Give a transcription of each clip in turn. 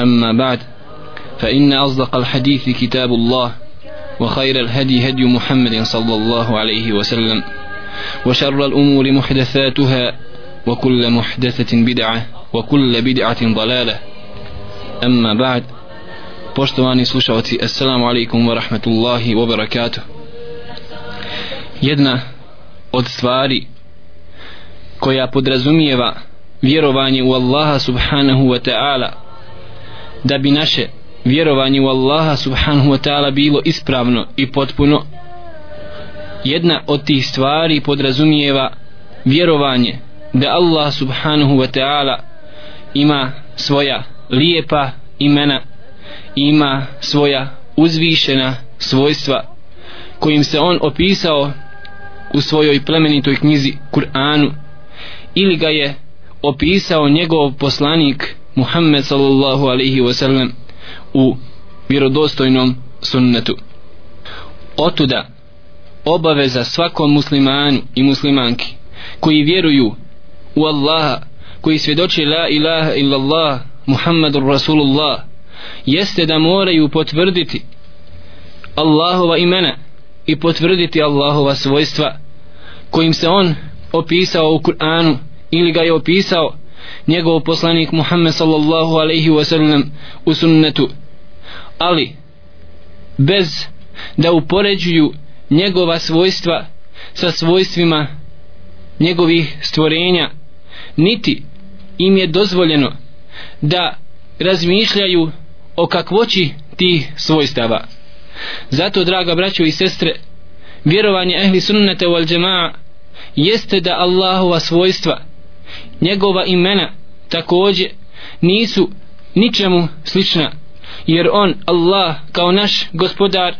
أما بعد فإن أصدق الحديث كتاب الله وخير الهدي هدي محمد صلى الله عليه وسلم وشر الأمور محدثاتها وكل محدثة بدعة وكل بدعة ضلالة. أما بعد بوشتواني سوشاوتي السلام عليكم ورحمة الله وبركاته يدنا od كويا koja podrazumijeva vjerovanje u Allaha subhanahu wa ta'ala da bi naše vjerovanje u Allaha subhanahu wa ta'ala bilo ispravno i potpuno. Jedna od tih stvari podrazumijeva vjerovanje da Allah subhanahu wa ta'ala ima svoja lijepa imena ima svoja uzvišena svojstva kojim se on opisao u svojoj plemenitoj knjizi Kur'anu ili ga je opisao njegov poslanik Muhammed sallallahu alaihi wasallam u vjerodostojnom sunnetu. Otuda obaveza svakom muslimanu i muslimanki koji vjeruju u Allaha koji svjedoči la ilaha illallah Muhammadur Rasulullah jeste da moraju potvrditi Allahova imena i potvrditi Allahova svojstva kojim se on opisao u Kur'anu ili ga je opisao njegov poslanik Muhammed sallallahu alaihi wasallam u sunnetu. Ali bez da upoređuju njegova svojstva sa svojstvima njegovih stvorenja niti im je dozvoljeno da razmišljaju o kakvoći tih svojstava. Zato draga braćo i sestre vjerovanje ehli sunnete wal džema'a jeste da Allahova svojstva njegova imena takođe nisu ničemu slična jer on Allah kao naš gospodar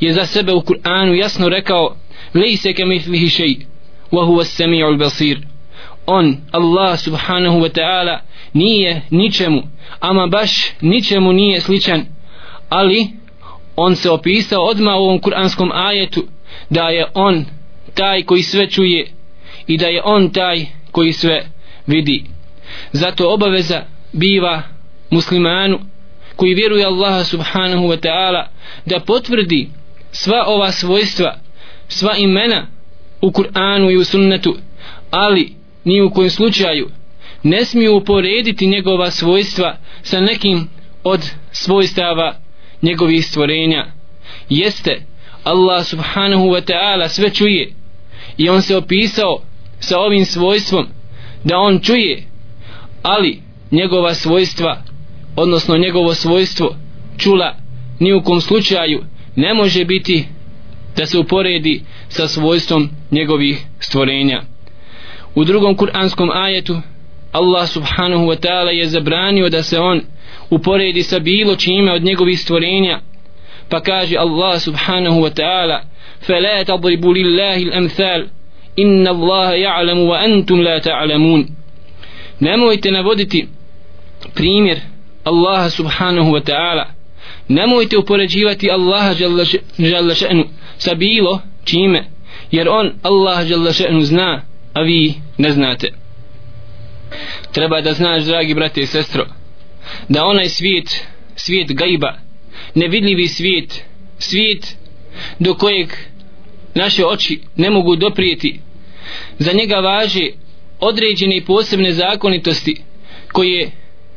je za sebe u Kur'anu jasno rekao lejse ke mithlihi šej wa huwa sami'ul basir. On Allah subhanahu wa ta'ala nije ničemu ama baš ničemu nije sličan ali on se opisao odmah u ovom kuranskom ajetu da je on taj koji sve čuje i da je on taj koji sve vidi zato obaveza biva muslimanu koji vjeruje Allaha subhanahu wa ta'ala da potvrdi sva ova svojstva sva imena u Kur'anu i u sunnetu ali ni u kojem slučaju ne smiju uporediti njegova svojstva sa nekim od svojstava njegovih stvorenja. Jeste Allah subhanahu wa ta'ala sve čuje i on se opisao sa ovim svojstvom da on čuje ali njegova svojstva odnosno njegovo svojstvo čula ni u kom slučaju ne može biti da se uporedi sa svojstvom njegovih stvorenja u drugom kuranskom ajetu Allah subhanahu wa ta'ala je zabranio da se on uporedi sa bilo čime od njegovih stvorenja pa kaže Allah subhanahu wa ta'ala فلا تضربوا لله الأمثال إن الله يعلم وأنتم لا تعلمون nemojte navoditi primjer Allaha subhanahu wa ta'ala. Nemojte upoređivati Allaha žalla še'nu sa bilo čime jer on Allah žalla še'nu zna a vi ne znate. Treba da znaš dragi brate i sestro da onaj svijet svijet gajba nevidljivi svijet svijet do kojeg naše oči ne mogu doprijeti za njega važe određene i posebne zakonitosti koje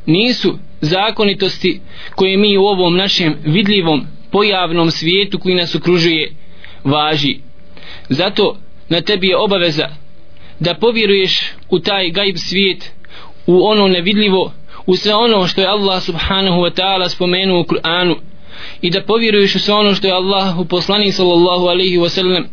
nisu zakonitosti koje mi u ovom našem vidljivom pojavnom svijetu koji nas okružuje važi. Zato na tebi je obaveza da povjeruješ u taj gajb svijet u ono nevidljivo u sve ono što je Allah subhanahu wa ta'ala spomenuo u Kur'anu i da povjeruješ u sve ono što je Allah u poslani sallallahu alaihi wa sallam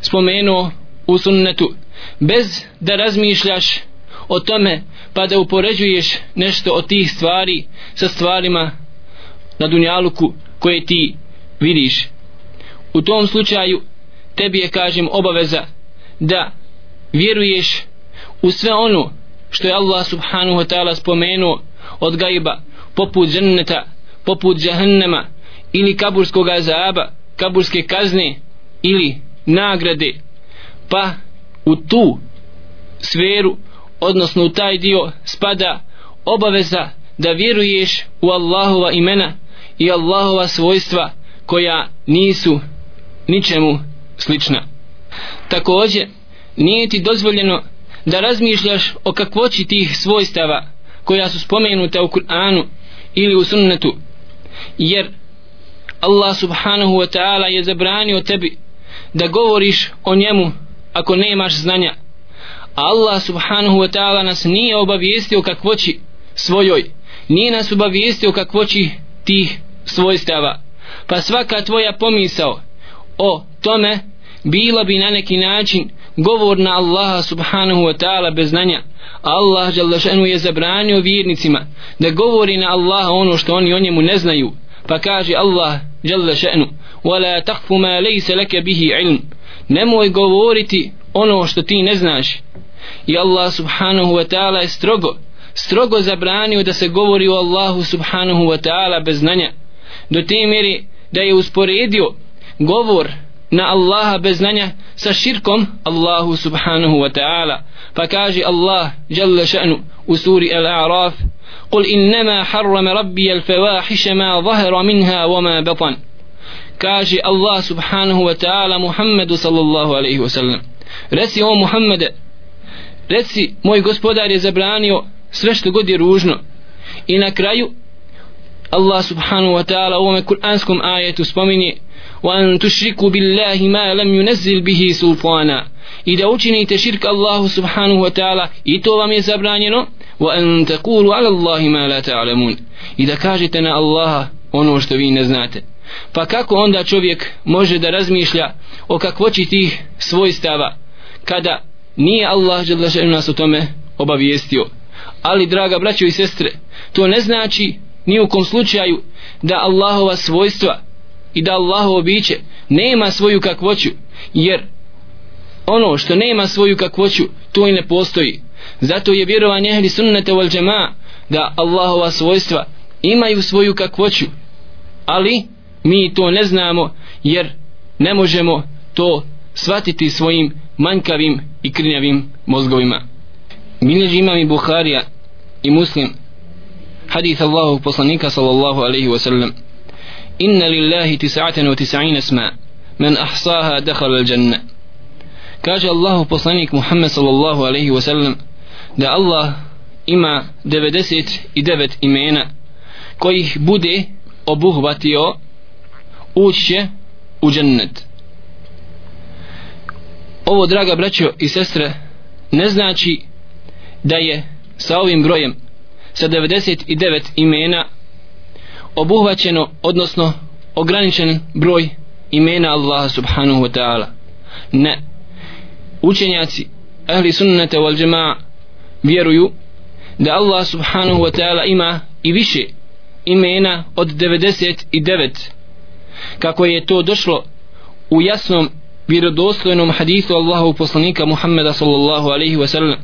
spomenuo u sunnetu bez da razmišljaš o tome pa da upoređuješ nešto od tih stvari sa stvarima na dunjaluku koje ti vidiš. U tom slučaju tebi je kažem obaveza da vjeruješ u sve ono što je Allah subhanahu wa ta'ala spomenuo od gajba poput dženneta poput džahannama ili kaburskog azaba kaburske kazne ili nagrade. Pa u tu sferu odnosno u taj dio spada obaveza da vjeruješ u Allahova imena i Allahova svojstva koja nisu ničemu slična. Također nije ti dozvoljeno da razmišljaš o kakvoći tih svojstava koja su spomenuta u Kur'anu ili u sunnetu jer Allah subhanahu wa ta'ala je zabranio tebi da govoriš o njemu ako nemaš znanja. Allah subhanahu wa ta'ala nas nije obavijestio kakvoći svojoj nije nas obavijestio kakvoći tih svojstava. Pa svaka tvoja pomisao o tome bila bi na neki način govor na Allaha subhanahu wa ta'ala bez znanja. Allah šanu je zabranio vjernicima da govori na Allaha ono što oni o njemu ne znaju. Pa kaže Allah šanu وَلَا تَقْفُ ma لَيْسَ لَكَ bihi ilm nemoj govoriti ono što ti ne znaš i Allah subhanahu wa ta'ala je strogo strogo zabranio da se govori o Allahu subhanahu wa ta'ala bez znanja do te mjeri da je usporedio govor na Allaha bez znanja sa širkom Allahu subhanahu wa ta'ala pa kaže Allah jalla ša'nu u suri Al-A'raf قل إنما حرم ربي الفواحش ما ظهر منها وما بطن كاجي الله سبحانه وتعالى محمد صلى الله عليه وسلم رسي هو محمد رسي موي gospodar je zabranio sve što god je ružno i na kraju Allah subhanahu wa ta'ala u ovome kuranskom ajetu spominje وأن تشركوا بالله ما لم ينزل به سلطانا i da učinite širk Allahu subhanahu wa ta'ala i to vam je zabranjeno wa an taqulu ala Allahi ma la ta'lamun i da kažete na Allaha ono što vi ne znate pa kako onda čovjek može da razmišlja o kakvoći tih svojstava kada nije Allah žele nas o tome obavijestio? Ali draga braćo i sestre to ne znači ni u kom slučaju da Allahova svojstva i da Allahovo biće nema svoju kakvoću jer ono što nema svoju kakvoću to i ne postoji. Zato je vjerovanje ehli sunnata wal džema da Allahova svojstva imaju svoju kakvoću ali mi to ne znamo jer ne možemo to shvatiti svojim manjkavim i krnjavim mozgovima. Bilježi imam i Buharija i muslim hadith Allahu poslanika sallallahu alaihi wasallam. Inna lillahi tis'atan wa tis'in asma men ahsaha dakhala al-janna. Kaže Allahu poslanik Muhammed sallallahu alaihi wasallam da Allah ima 99 imena kojih bude obuhvatio uće u džennet. Ovo draga braćo i sestre ne znači da je sa ovim brojem sa 99 imena obuhvaćeno odnosno ograničen broj imena Allaha subhanahu wa ta'ala. Ne. Učenjaci ahli sunnata wal jama'a vjeruju da Allah subhanahu wa ta'ala ima i više imena od 99 kako je to došlo u jasnom vjerodostojnom hadisu Allahu poslanika Muhammeda sallallahu alaihi wasallam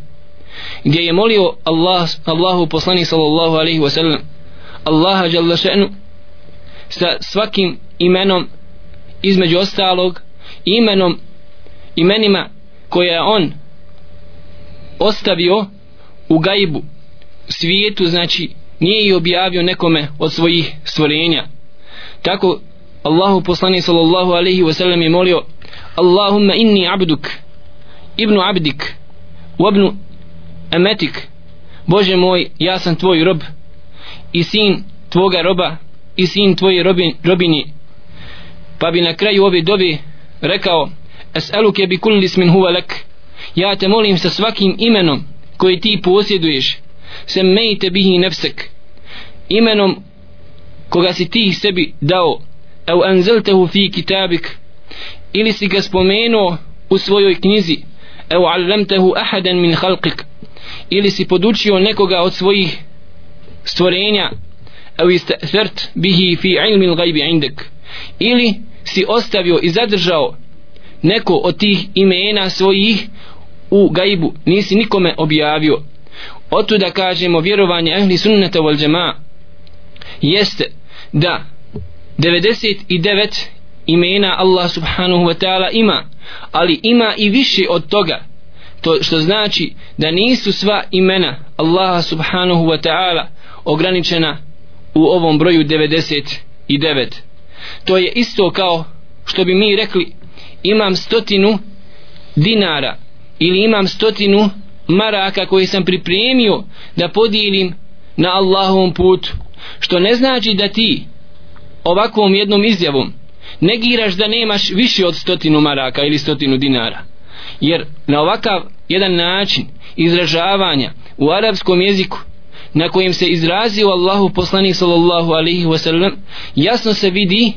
gdje je molio Allah, Allahu poslanik sallallahu alaihi wasallam Allaha jalla še'nu sa svakim imenom između ostalog imenom imenima koje je on ostavio u gajbu svijetu znači nije i objavio nekome od svojih stvorenja. Tako Allahu poslanik sallallahu alaihi wasallam je molio Allahumma inni abduk ibnu abdik wabnu ametik. Bože moj ja sam tvoj rob i sin tvoga roba i sin tvoje robin, robini. Pa bi na kraju ove dobi rekao es'aluke bi kulli ismin huwa lak. Ja te molim sa svakim imenom koji ti posjeduješ semmejte bihi nefsek. Imenom koga si ti sebi dao au anzaltahu fi kitabik. Ili si ga spomenuo u svojoj knjizi. Au allamtahu ahadan min khalqik. Ili si podučio nekoga od svojih stvorenja. Au ista'thart bihi fi ilmi al-ghaibi indak. Ili si ostavio i zadržao neko od tih imena svojih u gajbu. Nisi nikome objavio. Otuda kažemo vjerovanje ahli sunnata wal džema jeste da 99 imena Allah subhanahu wa ta'ala ima ali ima i više od toga. To što znači da nisu sva imena Allaha subhanahu wa ta'ala ograničena u ovom broju 99 to je isto kao što bi mi rekli imam stotinu dinara ili imam stotinu maraka koji sam pripremio da podijelim na Allahovom putu. Što ne znači da ti ovakvom jednom izjavom negiraš da nemaš više od stotinu maraka ili stotinu dinara. Jer na ovakav jedan način izražavanja u arapskom jeziku na kojem se izrazio Allahu poslanik sallallahu alaihi wasallam jasno se vidi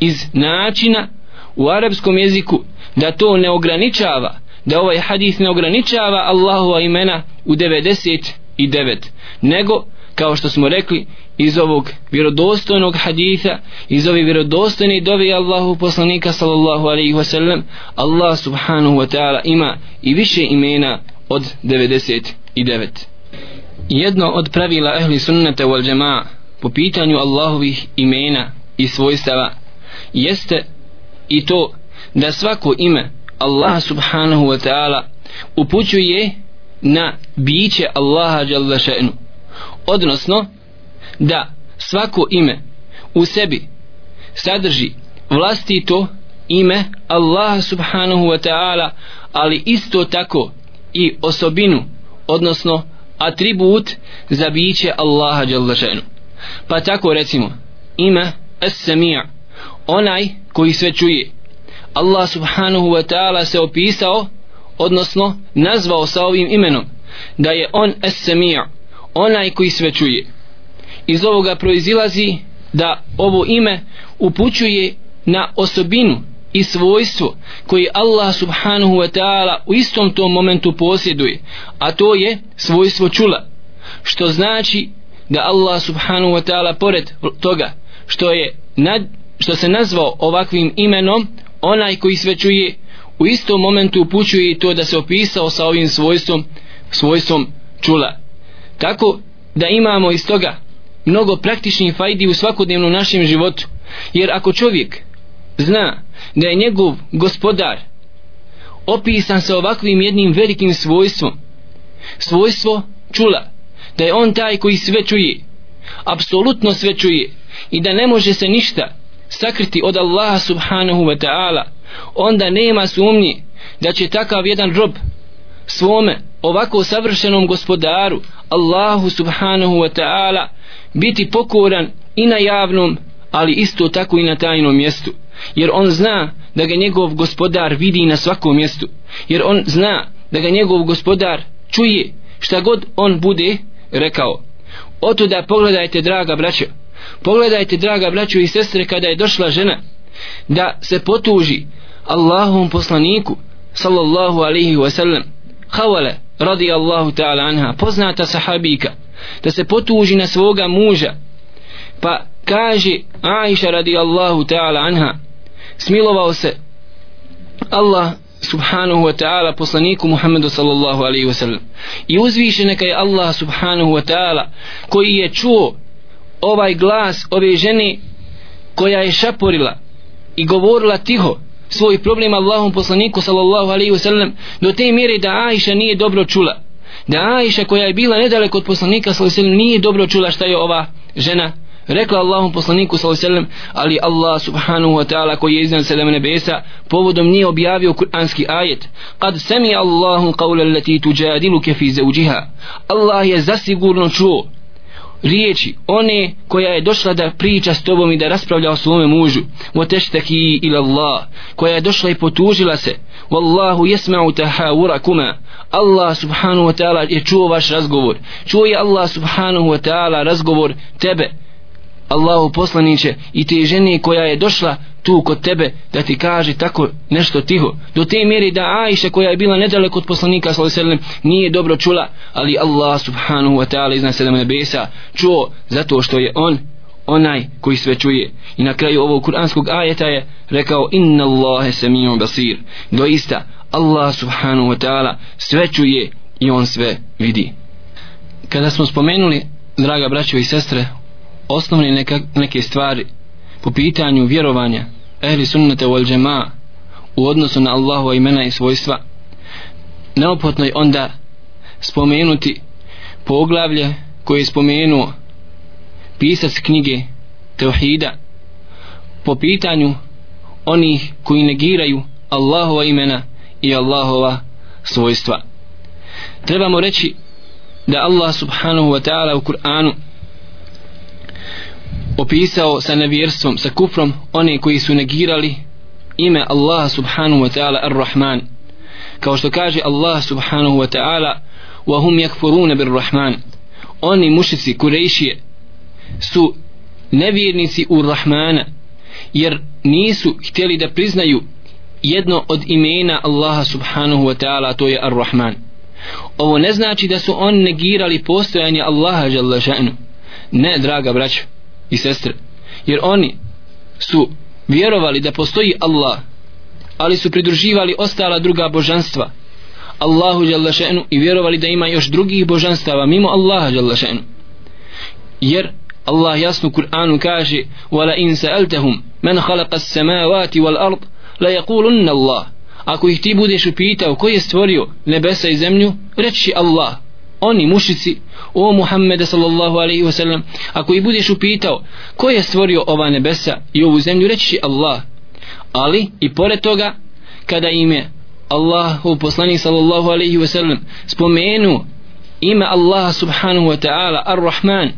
iz načina u arapskom jeziku da to ne ograničava da ovaj hadis ne ograničava Allahova imena u 99 nego kao što smo rekli iz ovog vjerodostojnog haditha iz ove vjerodostojne dove Allahu poslanika sallallahu alaihi wasallam Allah subhanahu wa ta'ala ima i više imena od 99 jedno od pravila ehli sunnata wal džema'a po pitanju Allahovih imena i svojstava jeste i to da svako ime Allah subhanahu wa ta'ala upućuje na biće Allaha jalla še'nu odnosno da svako ime u sebi sadrži vlastito ime Allaha subhanahu wa ta'ala ali isto tako i osobinu odnosno atribut za biće Allaha jalla pa tako recimo ime as-sami' onaj koji sve čuje. Allah subhanahu wa ta'ala se opisao odnosno nazvao sa ovim imenom da je on es-sami' onaj koji sve čuje iz ovoga proizilazi da ovo ime upućuje na osobinu i svojstvo koji Allah subhanahu wa ta'ala u istom tom momentu posjeduje a to je svojstvo čula što znači da Allah subhanahu wa ta'ala pored toga što je nad, što se nazvao ovakvim imenom onaj koji sve čuje u istom momentu upućuje to da se opisao sa ovim svojstvom svojstvom čula. Tako da imamo iz toga mnogo praktičnih fajdi u svakodnevnom našem životu. Jer ako čovjek zna da je njegov gospodar opisan sa ovakvim jednim velikim svojstvom svojstvo čula da je on taj koji sve čuje apsolutno sve čuje i da ne može se ništa sakriti od Allaha subhanahu wa ta'ala onda nema sumnje da će takav jedan rob svome ovako savršenom gospodaru Allahu subhanahu wa ta'ala biti pokoran i na javnom ali isto tako i na tajnom mjestu. Jer on zna da ga njegov gospodar vidi na svakom mjestu. Jer on zna da ga njegov gospodar čuje šta god on bude rekao. Oto da pogledajte draga braćo pogledajte draga braćo i sestre kada je došla žena da se potuži Allahom poslaniku sallallahu alaihi wasallam. Havale radi Allahu ta'ala anha poznata sahabika da se potuži na svoga muža. Pa kaže Aisha radijallahu ta'ala anha smilovao se Allah subhanahu wa ta'ala poslaniku Muhammedu sallallahu alaihi wa sallam. I uzviše neka je Allah subhanahu wa ta'ala koji je čuo ovaj glas ove žene koja je šaporila i govorila tiho svoj problem Allahom poslaniku sallallahu alaihi wa sallam do te mjere da Aisha nije dobro čula da Aisha koja je bila nedaleko od poslanika sallallahu nije dobro čula šta je ova žena rekla Allahom poslaniku sallallahu ali Allah subhanahu wa ta'ala koji je iznad sedam nebesa povodom nije objavio kuranski ajet kad sami Allahu qawla lati tujadiluke fi zauđiha Allah je zasigurno čuo riječi one koja je došla da priča s tobom i da raspravlja o svome mužu wa tashtaki ila Allah koja je došla i potužila se wallahu yasma'u tahawurakuma. Allah subhanahu wa ta'ala je čuo vaš razgovor. Čuo je Allah subhanahu wa ta'ala razgovor tebe. Allahu poslaniće i te žene koja je došla tu kod tebe da ti kaže tako nešto tiho. Do te mjeri da Aisha koja je bila nedaleko od poslanika sallallahu nije dobro čula ali Allah subhanahu wa ta'ala iznad sedam nebesa čuo zato što je on onaj koji sve čuje. I na kraju ovog kuranskog ajeta je rekao inna Allahe samijom basir. Doista Allah subhanahu wa ta'ala sve čuje i on sve vidi. Kada smo spomenuli draga braćo i sestre osnovne neka, neke stvari po pitanju vjerovanja ehli sunnata wal džema u odnosu na Allahova imena i svojstva neophodno je onda spomenuti poglavlje koje je spomenuo pisac knjige Teuhida po pitanju onih koji negiraju Allahova imena i Allahova svojstva. Trebamo reći da Allah subhanahu wa ta'ala u Kur'anu opisao sa nevjerstvom, sa kufrom one koji su negirali ime Allaha subhanahu wa ta'ala ar-Rahman. Kao što kaže Allah subhanahu wa ta'ala wa hum yakfuruna bir-Rahman. Oni mušici kurejšije su nevjernici u Rahmana jer nisu htjeli da priznaju jedno od imena Allaha subhanahu wa ta'ala to je ar-Rahman. Ovo ne znači da su oni negirali postojanje Allaha jalla ša'nu ne draga braćo i sestre jer oni su vjerovali da postoji Allah ali su pridruživali ostala druga božanstva Allahu jalla še'nu i vjerovali da ima još drugih božanstava mimo Allaha jalla še'nu. Jer Allah jasno Kur'anu kaže wala in سَأَلْتَهُمْ مَنْ khalaqa as-samawati ard la yaqulunna Allah. Ako ih ti budeš upitao ko je stvorio nebesa i zemlju reći Allah. Oni mušici o Muhammede sallallahu alaihi wasallam ako ih budeš upitao ko je stvorio ova nebesa i ovu zemlju reći Allah. Ali i pored toga kada im je poslanik sallallahu alaihi wasallam spomenu ime Allaha subhanahu wa ta'ala ar-Rahman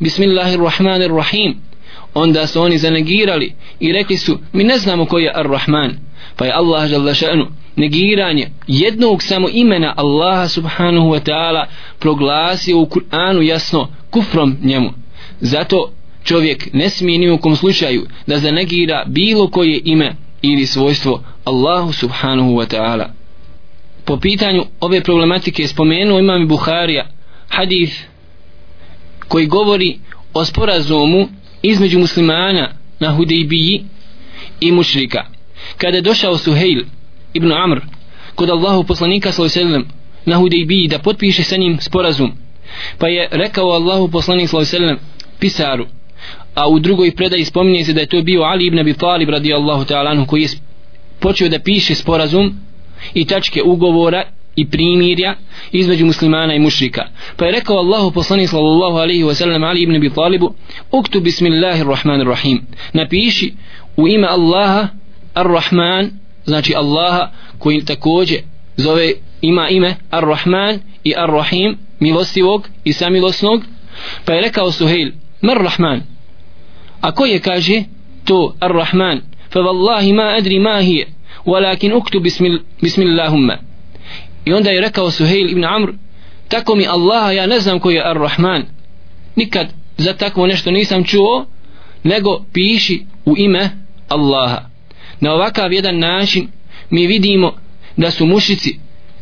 bismillahirrahmanirrahim onda su oni zanegirali i rekli su mi ne znamo ko je ar-Rahman. Pa je Allah žele še'nu negiranje jednog samo imena Allaha subhanahu wa ta'ala proglasio u Kur'anu jasno kufrom njemu. Zato čovjek ne smije ni u kom slučaju da zanegira bilo koje ime ili svojstvo Allahu subhanahu wa ta'ala. Po pitanju ove problematike spomenuo imam Buharija hadith koji govori o sporazumu između muslimana na Hudejbiji i mušrika. Kada je došao Suhejl ibn Amr kod Allahu poslanika sallallahu na Hudejbiji da potpiše sa njim sporazum pa je rekao Allahu poslanik sallallahu pisaru a u drugoj predaji spominje se da je to bio Ali ibn Abi Talib radijallahu ta'ala koji je počeo da piše sporazum i tačke ugovora i primirja između muslimana i mušrika. Pa je rekao Allahu poslanik sallallahu alaihi wa sallam Ali ibn Abi Talibu uktu bismillahirrahmanirrahim napiši u ime Allaha ar-Rahman znači Allaha koji takođe zove ima ime Ar-Rahman i Ar-Rahim milostivog i samilosnog. Pa je rekao Suhejl Mar Rahman? A ko je kaže to Ar-Rahman? Fa wallahi ma adri ma hije walakin uktu bismil, bismillahumma i onda je rekao Suhejl ibn Amr tako mi Allaha ja ne znam koji je Ar-Rahman. Nikad za takvo nešto nisam čuo nego piši u ime Allaha. Na ovakav jedan način mi vidimo da su mušici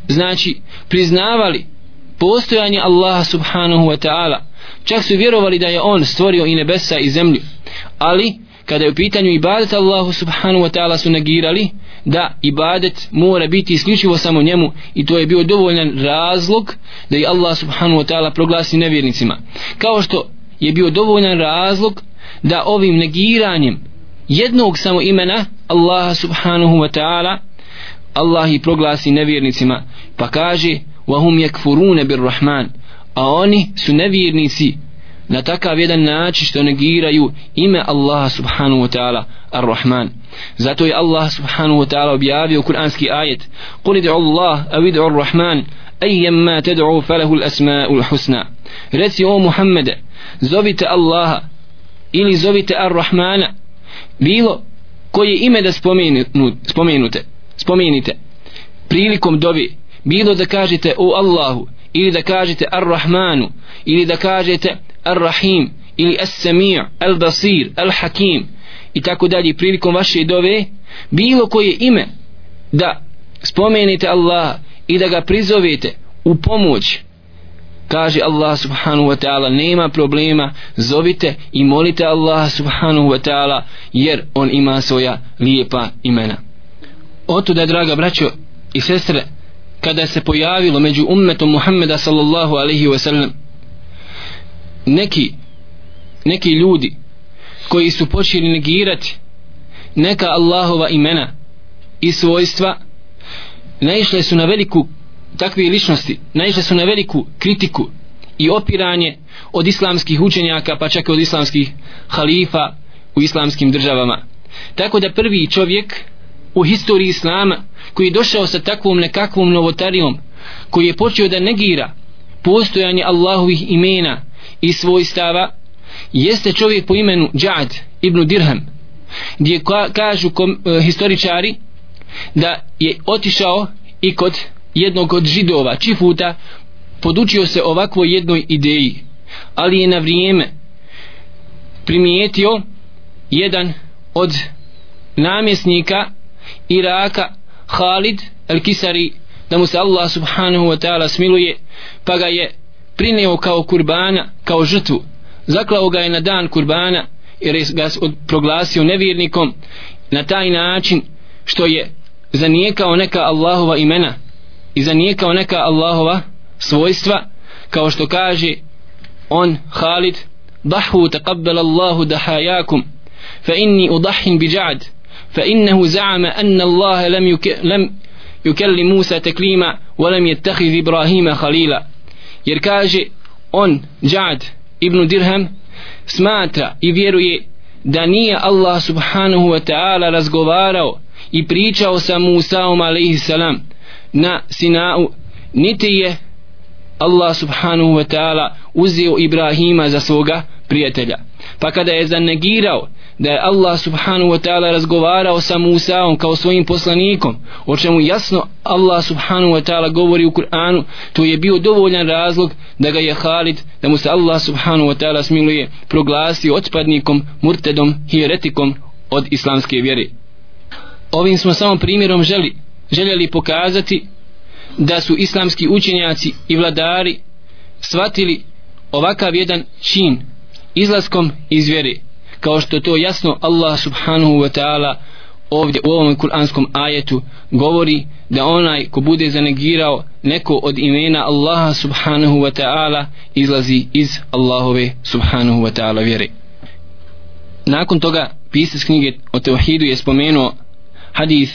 znači priznavali postojanje Allaha subhanahu wa ta'ala. Čak su vjerovali da je on stvorio i nebesa i zemlju. Ali kada je u pitanju ibadet Allahu subhanahu wa ta'ala su negirali da ibadet mora biti isključivo samo njemu i to je bio dovoljan razlog da i Allah subhanahu wa ta'ala proglasi nevjernicima. Kao što je bio dovoljan razlog da ovim negiranjem jednog samo imena Allaha subhanahu wa ta'ala Allah i proglasi nevjernicima. Pa kaže wahum yakfuruna birrahman a oni su nevjernici na takav jedan način što negiraju ime Allaha subhanahu wa ta'ala ar-Rahman zato je Allah subhanahu wa ta'ala objavio kuranski ajet قل ادعوا الله أو ادعوا الرحمن أيما تدعوا فله الأسماء الحسنى reci o Muhammede zovite Allaha ili zovite ar-Rahmana bilo koje ime da spomenute spomenite prilikom dobi bilo da kažete o Allahu ili da kažete Ar-Rahmanu ili da kažete Ar-Rahim ili as-sami' al-basir al-hakim i tako dalje prilikom vaše dove bilo koje ime da spomenete Allah i da ga prizovete u pomoć kaže Allah subhanahu wa ta'ala nema problema zovite i molite Allah subhanahu wa ta'ala jer on ima svoja lijepa imena. Oto da draga braćo i sestre kada se pojavilo među ummetom Muhammeda sallallahu alaihi wa sallam neki neki ljudi koji su počeli negirati neka Allahova imena i svojstva naišle su na veliku takve ličnosti naišle su na veliku kritiku i opiranje od islamskih učenjaka pa čak i od islamskih halifa u islamskim državama. Tako da prvi čovjek u historiji islama koji je došao sa takvom nekakvom novotarijom koji je počeo da negira postojanje Allahovih imena i svojstava jeste čovjek po imenu Džad ibn Dirham gdje kažu kom, e, historičari da je otišao i kod jednog od židova. Čifuta podučio se ovakvoj jednoj ideji ali je na vrijeme primijetio jedan od namjesnika Iraka Khalid el-Kisari da mu se Allah subhanahu wa ta'ala smiluje pa ga je prineo kao kurbana, kao žrtvu. Zaklao ga je na dan kurbana jer je ga proglasio nevjernikom. Na taj način što je zanijekao neka Allahova imena i zanijekao neka Allahova svojstva kao što kaže on Khalid dahu taqabbala Allahu dahajakum fa inni udahin biđa'd فإنه زعم أن الله لم, يك... لم يكلم موسى تكليما ولم يتخذ إبراهيم خليلا jer kaže on Džad ibn Dirham smatra i vjeruje da nije Allah subhanahu wa ta'ala razgovarao i pričao sa Musaom alaihi salam na Sinau niti je Allah subhanahu wa ta'ala uzeo Ibrahima za svoga prijatelja pa kada je zanegirao da je Allah subhanahu wa ta'ala razgovarao sa Musaom kao svojim poslanikom o čemu jasno Allah subhanahu wa ta'ala govori u Kur'anu to je bio dovoljan razlog da ga je Halid da mu se Allah subhanahu wa ta'ala smiluje proglasio otpadnikom, murtedom, hieretikom od islamske vjere. Ovim smo samo primjerom želi, željeli pokazati da su islamski učenjaci i vladari shvatili ovakav jedan čin izlaskom iz vjere kao što to jasno Allah subhanahu wa ta'ala ovdje u ovom kuranskom ajetu govori da onaj ko bude zanegirao neko od imena Allaha subhanahu wa ta'ala izlazi iz Allahove subhanahu wa ta'ala vjere. Nakon toga pisac knjige o tevhidu je spomenuo hadith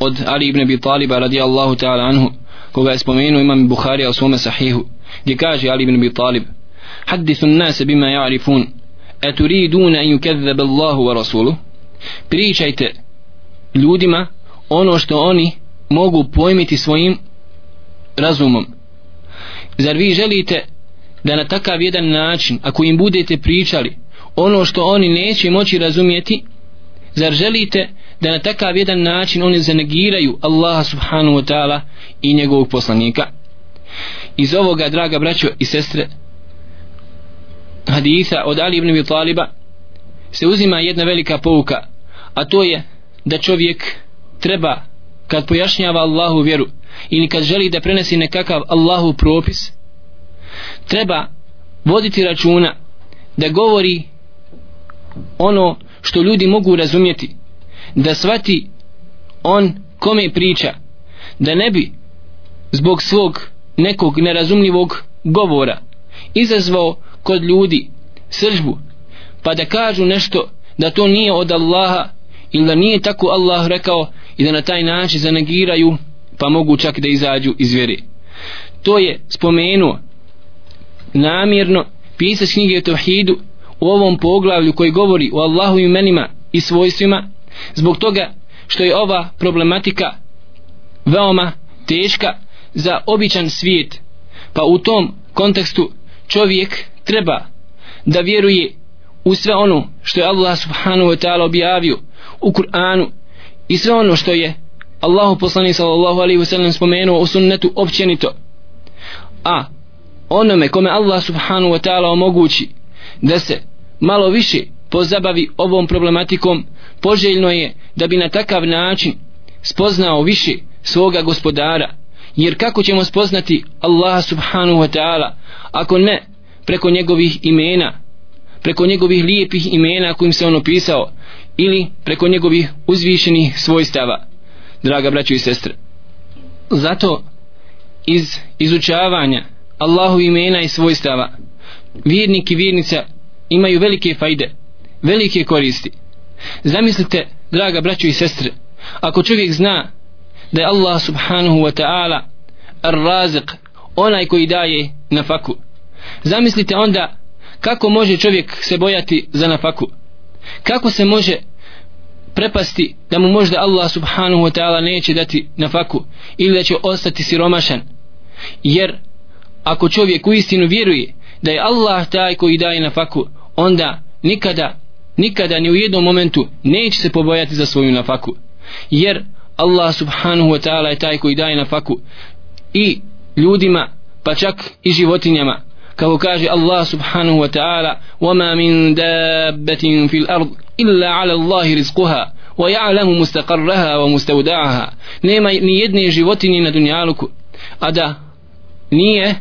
od Ali ibn Abi Taliba radijallahu ta'ala anhu koga je spomenuo imam Bukhari u svome sahihu gdje kaže Ali ibn Abi Talib hadithu nase bima ja'rifun eturiduna an yukazzaba Allahu wa rasuluhu pričajte ljudima ono što oni mogu pojmiti svojim razumom. Zar vi želite da na takav jedan način ako im budete pričali ono što oni neće moći razumjeti? Zar želite da na takav jedan način oni zanegiraju Allaha subhanahu wa ta'ala i njegovog poslanika? Iz ovoga draga braćo i sestre haditha od Ali ibn Abi Taliba se uzima jedna velika pouka a to je da čovjek treba kad pojašnjava Allahu vjeru ili kad želi da prenesi nekakav Allahu propis treba voditi računa da govori ono što ljudi mogu razumjeti da svati on kome priča da ne bi zbog svog nekog nerazumljivog govora izazvao kod ljudi sržbu pa da kažu nešto da to nije od Allaha ili da nije tako Allah rekao i da na taj način zanegiraju pa mogu čak da izađu iz vjere. To je spomenuo namjerno pisac knjige o Tauhidu u ovom poglavlju koji govori o Allahu imenima i svojstvima zbog toga što je ova problematika veoma teška za običan svijet. Pa u tom kontekstu čovjek treba da vjeruje u sve ono što je Allah subhanahu wa ta'ala objavio u Kur'anu i sve ono što je Allahu poslani sallallahu alaihi wa sallam spomenuo u sunnetu općenito. A onome kome Allah subhanahu wa ta'ala omogući da se malo više pozabavi ovom problematikom poželjno je da bi na takav način spoznao više svoga gospodara. Jer kako ćemo spoznati Allaha subhanahu wa ta'ala ako ne preko njegovih imena preko njegovih lijepih imena kojim se on opisao ili preko njegovih uzvišenih svojstava. Draga braćo i sestre zato iz izučavanja Allahu imena i svojstava vjernik i vjernica imaju velike fajde velike koristi. Zamislite draga braćo i sestre ako čovjek zna da je Allah subhanahu wa ta'ala ar-razik onaj koji daje nafaku zamislite onda kako može čovjek se bojati za nafaku? Kako se može prepasti da mu možda Allah subhanahu wa ta'ala neće dati nafaku ili da će ostati siromašan? Jer ako čovjek u istinu vjeruje da je Allah taj koji daje nafaku onda nikada nikada ni u jednom momentu neće se pobojati za svoju nafaku. Jer Allah subhanahu wa ta'ala je taj koji daje nafaku i ljudima pa čak i životinjama kako kaže Allah subhanahu wa ta'ala وَمَا مِن دَابَّةٍ فِي الْأَرْضِ إِلَّا عَلَى اللَّهِ رِزْقُهَا وَيَعْلَمُ مُسْتَقَرَّهَا وَمُسْتَوْدَعَهَا nema ni jedne životinje na dunjaluku a da nije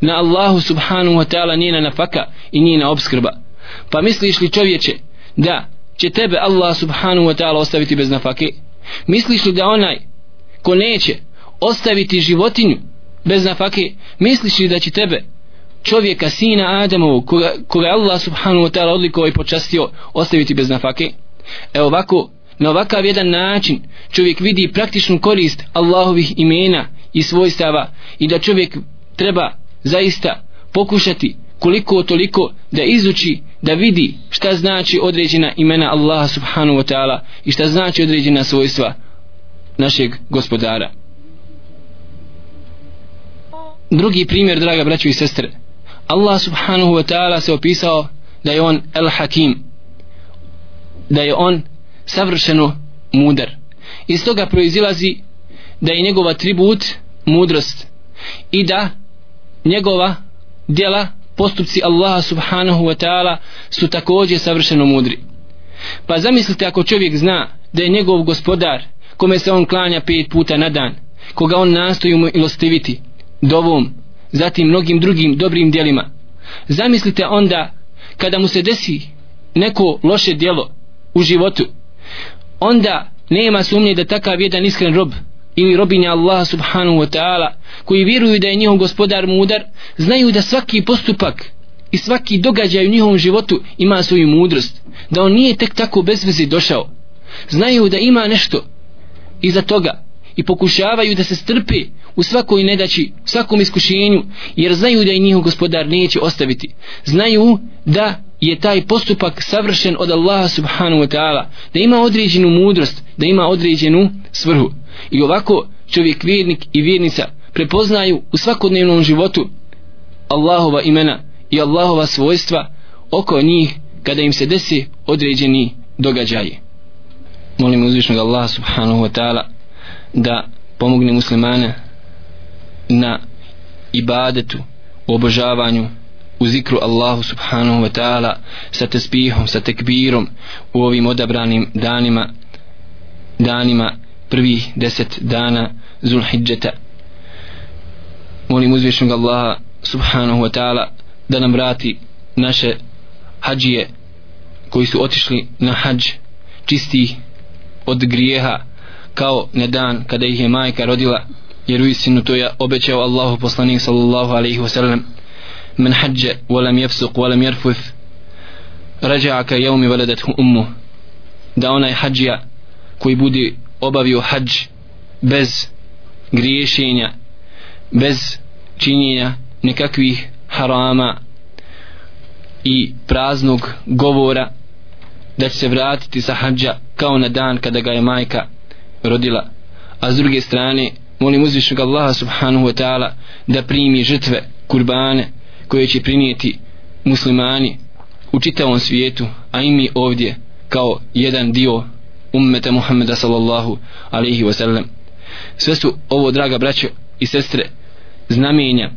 na Allahu subhanahu wa ta'ala njena nafaka i njena obskrba pa misliš li čovječe da će tebe Allah subhanahu wa ta'ala ostaviti bez nafake misliš li da onaj ko neće ostaviti životinju bez nafake misliš li da će tebe čovjeka sina Adamovog koga, koga Allah subhanahu wa ta'ala odlikovao i počastio ostaviti bez nafake. E ovako na ovakav jedan način čovjek vidi praktičnu korist Allahovih imena i svojstava i da čovjek treba zaista pokušati koliko toliko da izuči da vidi šta znači određena imena Allaha subhanahu wa ta'ala i šta znači određena svojstva našeg gospodara. Drugi primjer draga braćo i sestre Allah subhanahu wa ta'ala se opisao da je on el hakim da je on savršeno mudar. Iz toga proizilazi da je njegov atribut mudrost i da njegova djela postupci Allaha subhanahu wa ta'ala su također savršeno mudri. Pa zamislite ako čovjek zna da je njegov gospodar kome se on klanja pet puta na dan koga on nastoji mu ilostiviti dovom zatim mnogim drugim dobrim djelima. Zamislite onda kada mu se desi neko loše djelo u životu onda nema sumnje da takav jedan iskren rob ili robinja Allaha subhanahu wa ta'ala koji vjeruju da je njihov gospodar mudar znaju da svaki postupak i svaki događaj u njihovom životu ima svoju mudrost da on nije tek tako bez veze došao. Znaju da ima nešto iza toga i pokušavaju da se strpe u svakoj nedaći, u svakom iskušenju, jer znaju da i njihov gospodar neće ostaviti. Znaju da je taj postupak savršen od Allaha subhanahu wa ta'ala, da ima određenu mudrost, da ima određenu svrhu. I ovako čovjek vjernik i vjernica prepoznaju u svakodnevnom životu Allahova imena i Allahova svojstva oko njih kada im se desi određeni događaji. Molim uzvišnog Allaha subhanahu wa ta'ala da pomogne muslimane na ibadetu u obožavanju u zikru Allahu subhanahu wa ta'ala sa tespihom, sa tekbirom u ovim odabranim danima danima prvih deset dana Zulhidžeta. Molim uzvišnog Allaha subhanahu wa ta'ala da nam vrati naše hađije koji su otišli na hađ čisti od grijeha kao na dan kada ih je majka rodila jer u istinu to je obećao Allahu poslanik sallallahu alaihi wasallam. Men hađe walam jefsuq walam jerfuth rađa'aka jevmi veledathu ummu da onaj hađija koji bude obavio hađ bez griješenja bez činjenja nekakvih harama i praznog govora da će se vratiti sa hađa kao na dan kada ga je majka rodila. A s druge strane molim uzvišnog Allaha subhanahu wa ta'ala da primi žrtve kurbane koje će prinijeti muslimani u čitavom svijetu a i mi ovdje kao jedan dio ummeta Muhammeda sallallahu alaihi wa sallam. Sve su ovo draga braćo i sestre znamenja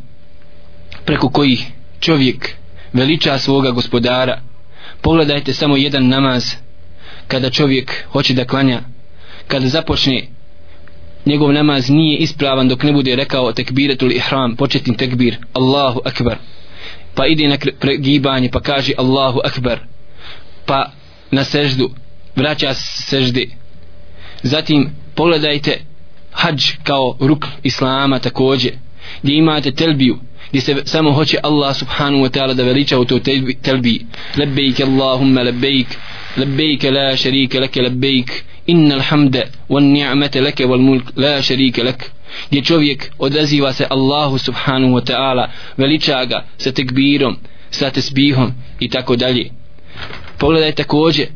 preko kojih čovjek veliča svoga gospodara. Pogledajte samo jedan namaz kada čovjek hoće da klanja kada započne njegov namaz nije ispravan dok ne bude rekao tekbiretul ihram početni tekbir Allahu akbar. Pa ide na pregibanje pa kaže Allahu akbar. Pa na seždu vraća seždi. zatim pogledajte hađ kao ruk islama također gdje imate telbiju gdje se samo hoće Allah subhanahu wa ta'ala da veliča u toj telbi lebejk Allahumma lebejk lebejk la šarike leke lebejk innal alhamda wan ni'mata leke wal mulk la šarike lek gdje čovjek odaziva se Allahu subhanahu wa ta'ala veliča ga sa tekbirom sa tesbihom i tako dalje. Pogledaj također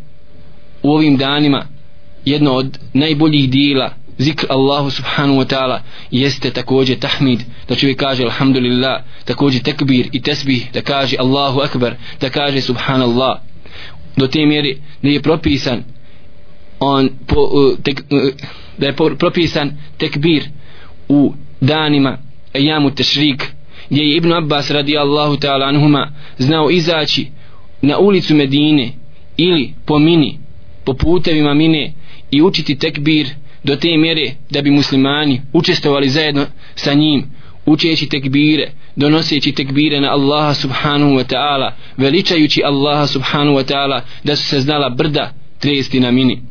u ovim danima jedno od najboljih dijela zikr Allahu subhanahu wa ta'ala jeste također tahmid da čovjek kaže alhamdulillah također tekbir i tesbih da kaže Allahu akbar da kaže subhanallah. Do te mjeri da je propisan on po, uh, tek, uh, da je propisan tekbir u danima jamu tešrik gdje je Ibn Abbas radijallahu ta'ala anhuma znao izaći na ulicu Medine ili po mini po putevima mine i učiti tekbir do te mjere da bi muslimani učestovali zajedno sa njim učeći tekbire donoseći tekbire na Allaha subhanahu wa ta'ala veličajući Allaha subhanahu wa ta'ala da su se znala brda tresti na mini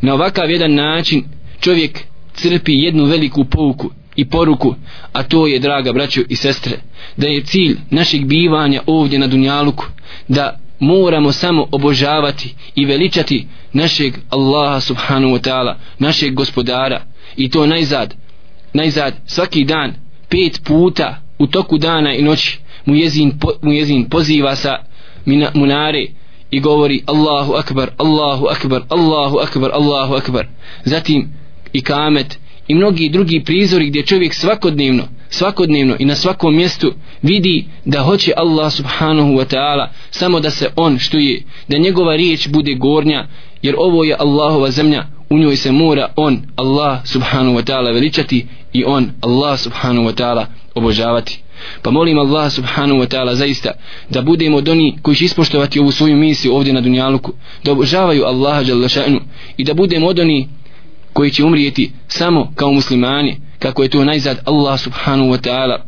na ovakav jedan način čovjek crpi jednu veliku pouku i poruku a to je draga braćo i sestre da je cilj našeg bivanja ovdje na Dunjaluku da moramo samo obožavati i veličati našeg Allaha subhanahu wa ta'ala našeg gospodara. I to najzad najzad svaki dan pet puta u toku dana i noći mu jezin, po, mu jezin poziva sa mina, munare i govori Allahu akbar, Allahu akbar, Allahu akbar, Allahu akbar. Zatim i kamet i mnogi drugi prizori gdje čovjek svakodnevno svakodnevno i na svakom mjestu vidi da hoće Allah subhanahu wa ta'ala samo da se on što je da njegova riječ bude gornja jer ovo je Allahova zemlja u njoj se mora on Allah subhanahu wa ta'ala veličati i on Allah subhanahu wa ta'ala obožavati pa molim Allah subhanahu wa ta'ala zaista da budemo od oni koji će ispoštovati ovu svoju misiju ovdje na dunjaluku da obožavaju Allaha i da budemo od oni koji će umrijeti samo kao muslimani kako je to najzad Allah subhanahu wa ta'ala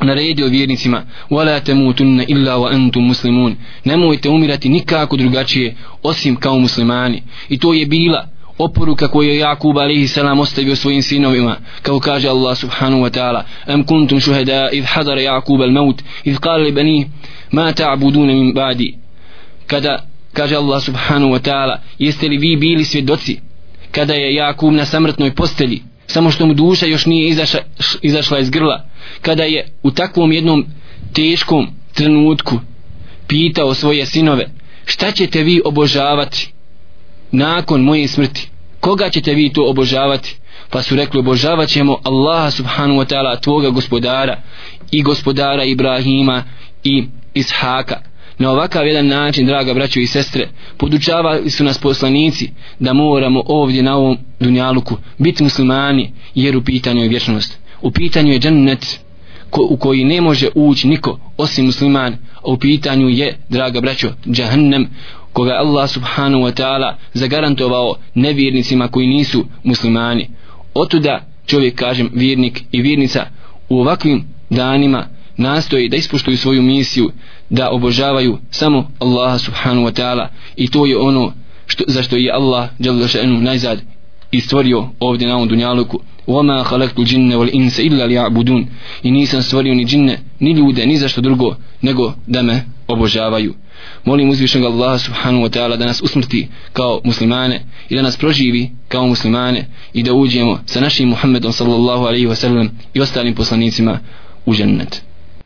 naredio vjernicima. Wala tamutunna illa wa antum muslimun. Nemojte umirati nikako drugačije osim kao muslimani. I to je bila oporuka koju je Jakub alaihi salam ostavio svojim sinovima kao kaže Allah subhanahu wa ta'ala am kuntum shuhada id hadara Jakub al maut id qala li bani ma ta'buduna min ba'di? Kada kaže Allah subhanahu wa ta'ala jeste li vi bili svjedoci kada je Jakub na samrtnoj postelji samo što mu duša još nije izaša, izašla iz grla kada je u takvom jednom teškom trenutku pitao svoje sinove šta ćete vi obožavati? Nakon moje smrti. Koga ćete vi to obožavati? Pa su rekli obožavat ćemo Allaha subhanahu wa ta'ala tvoga gospodara i gospodara Ibrahima i Ishaka na ovakav jedan način draga braćo i sestre podučavali su nas poslanici da moramo ovdje na ovom dunjaluku biti muslimani jer u pitanju je vječnost. U pitanju je džennet ko, u koji ne može ući niko osim musliman a u pitanju je draga braćo džahnem koga Allah subhanahu wa ta'ala zagarantovao nevjernicima koji nisu muslimani otuda čovjek kažem vjernik i vjernica u ovakvim danima nastoji da ispuštuju svoju misiju da obožavaju samo Allaha subhanahu wa ta'ala i to je ono što, za što je Allah šanu najzad i stvorio ovdje na ovom dunjaluku وَمَا خَلَقْتُ الْجِنَّ وَالْإِنسَ إِلَّا لِيَعْبُدُونَ i nisam stvorio ni džinne ni ljude ni za što drugo nego da me obožavaju molim uzvišnog Allaha subhanahu wa ta'ala da nas usmrti kao muslimane i da nas proživi kao muslimane i da uđemo sa našim Muhammedom sallallahu alaihi wa sallam i ostalim poslanicima u džennet.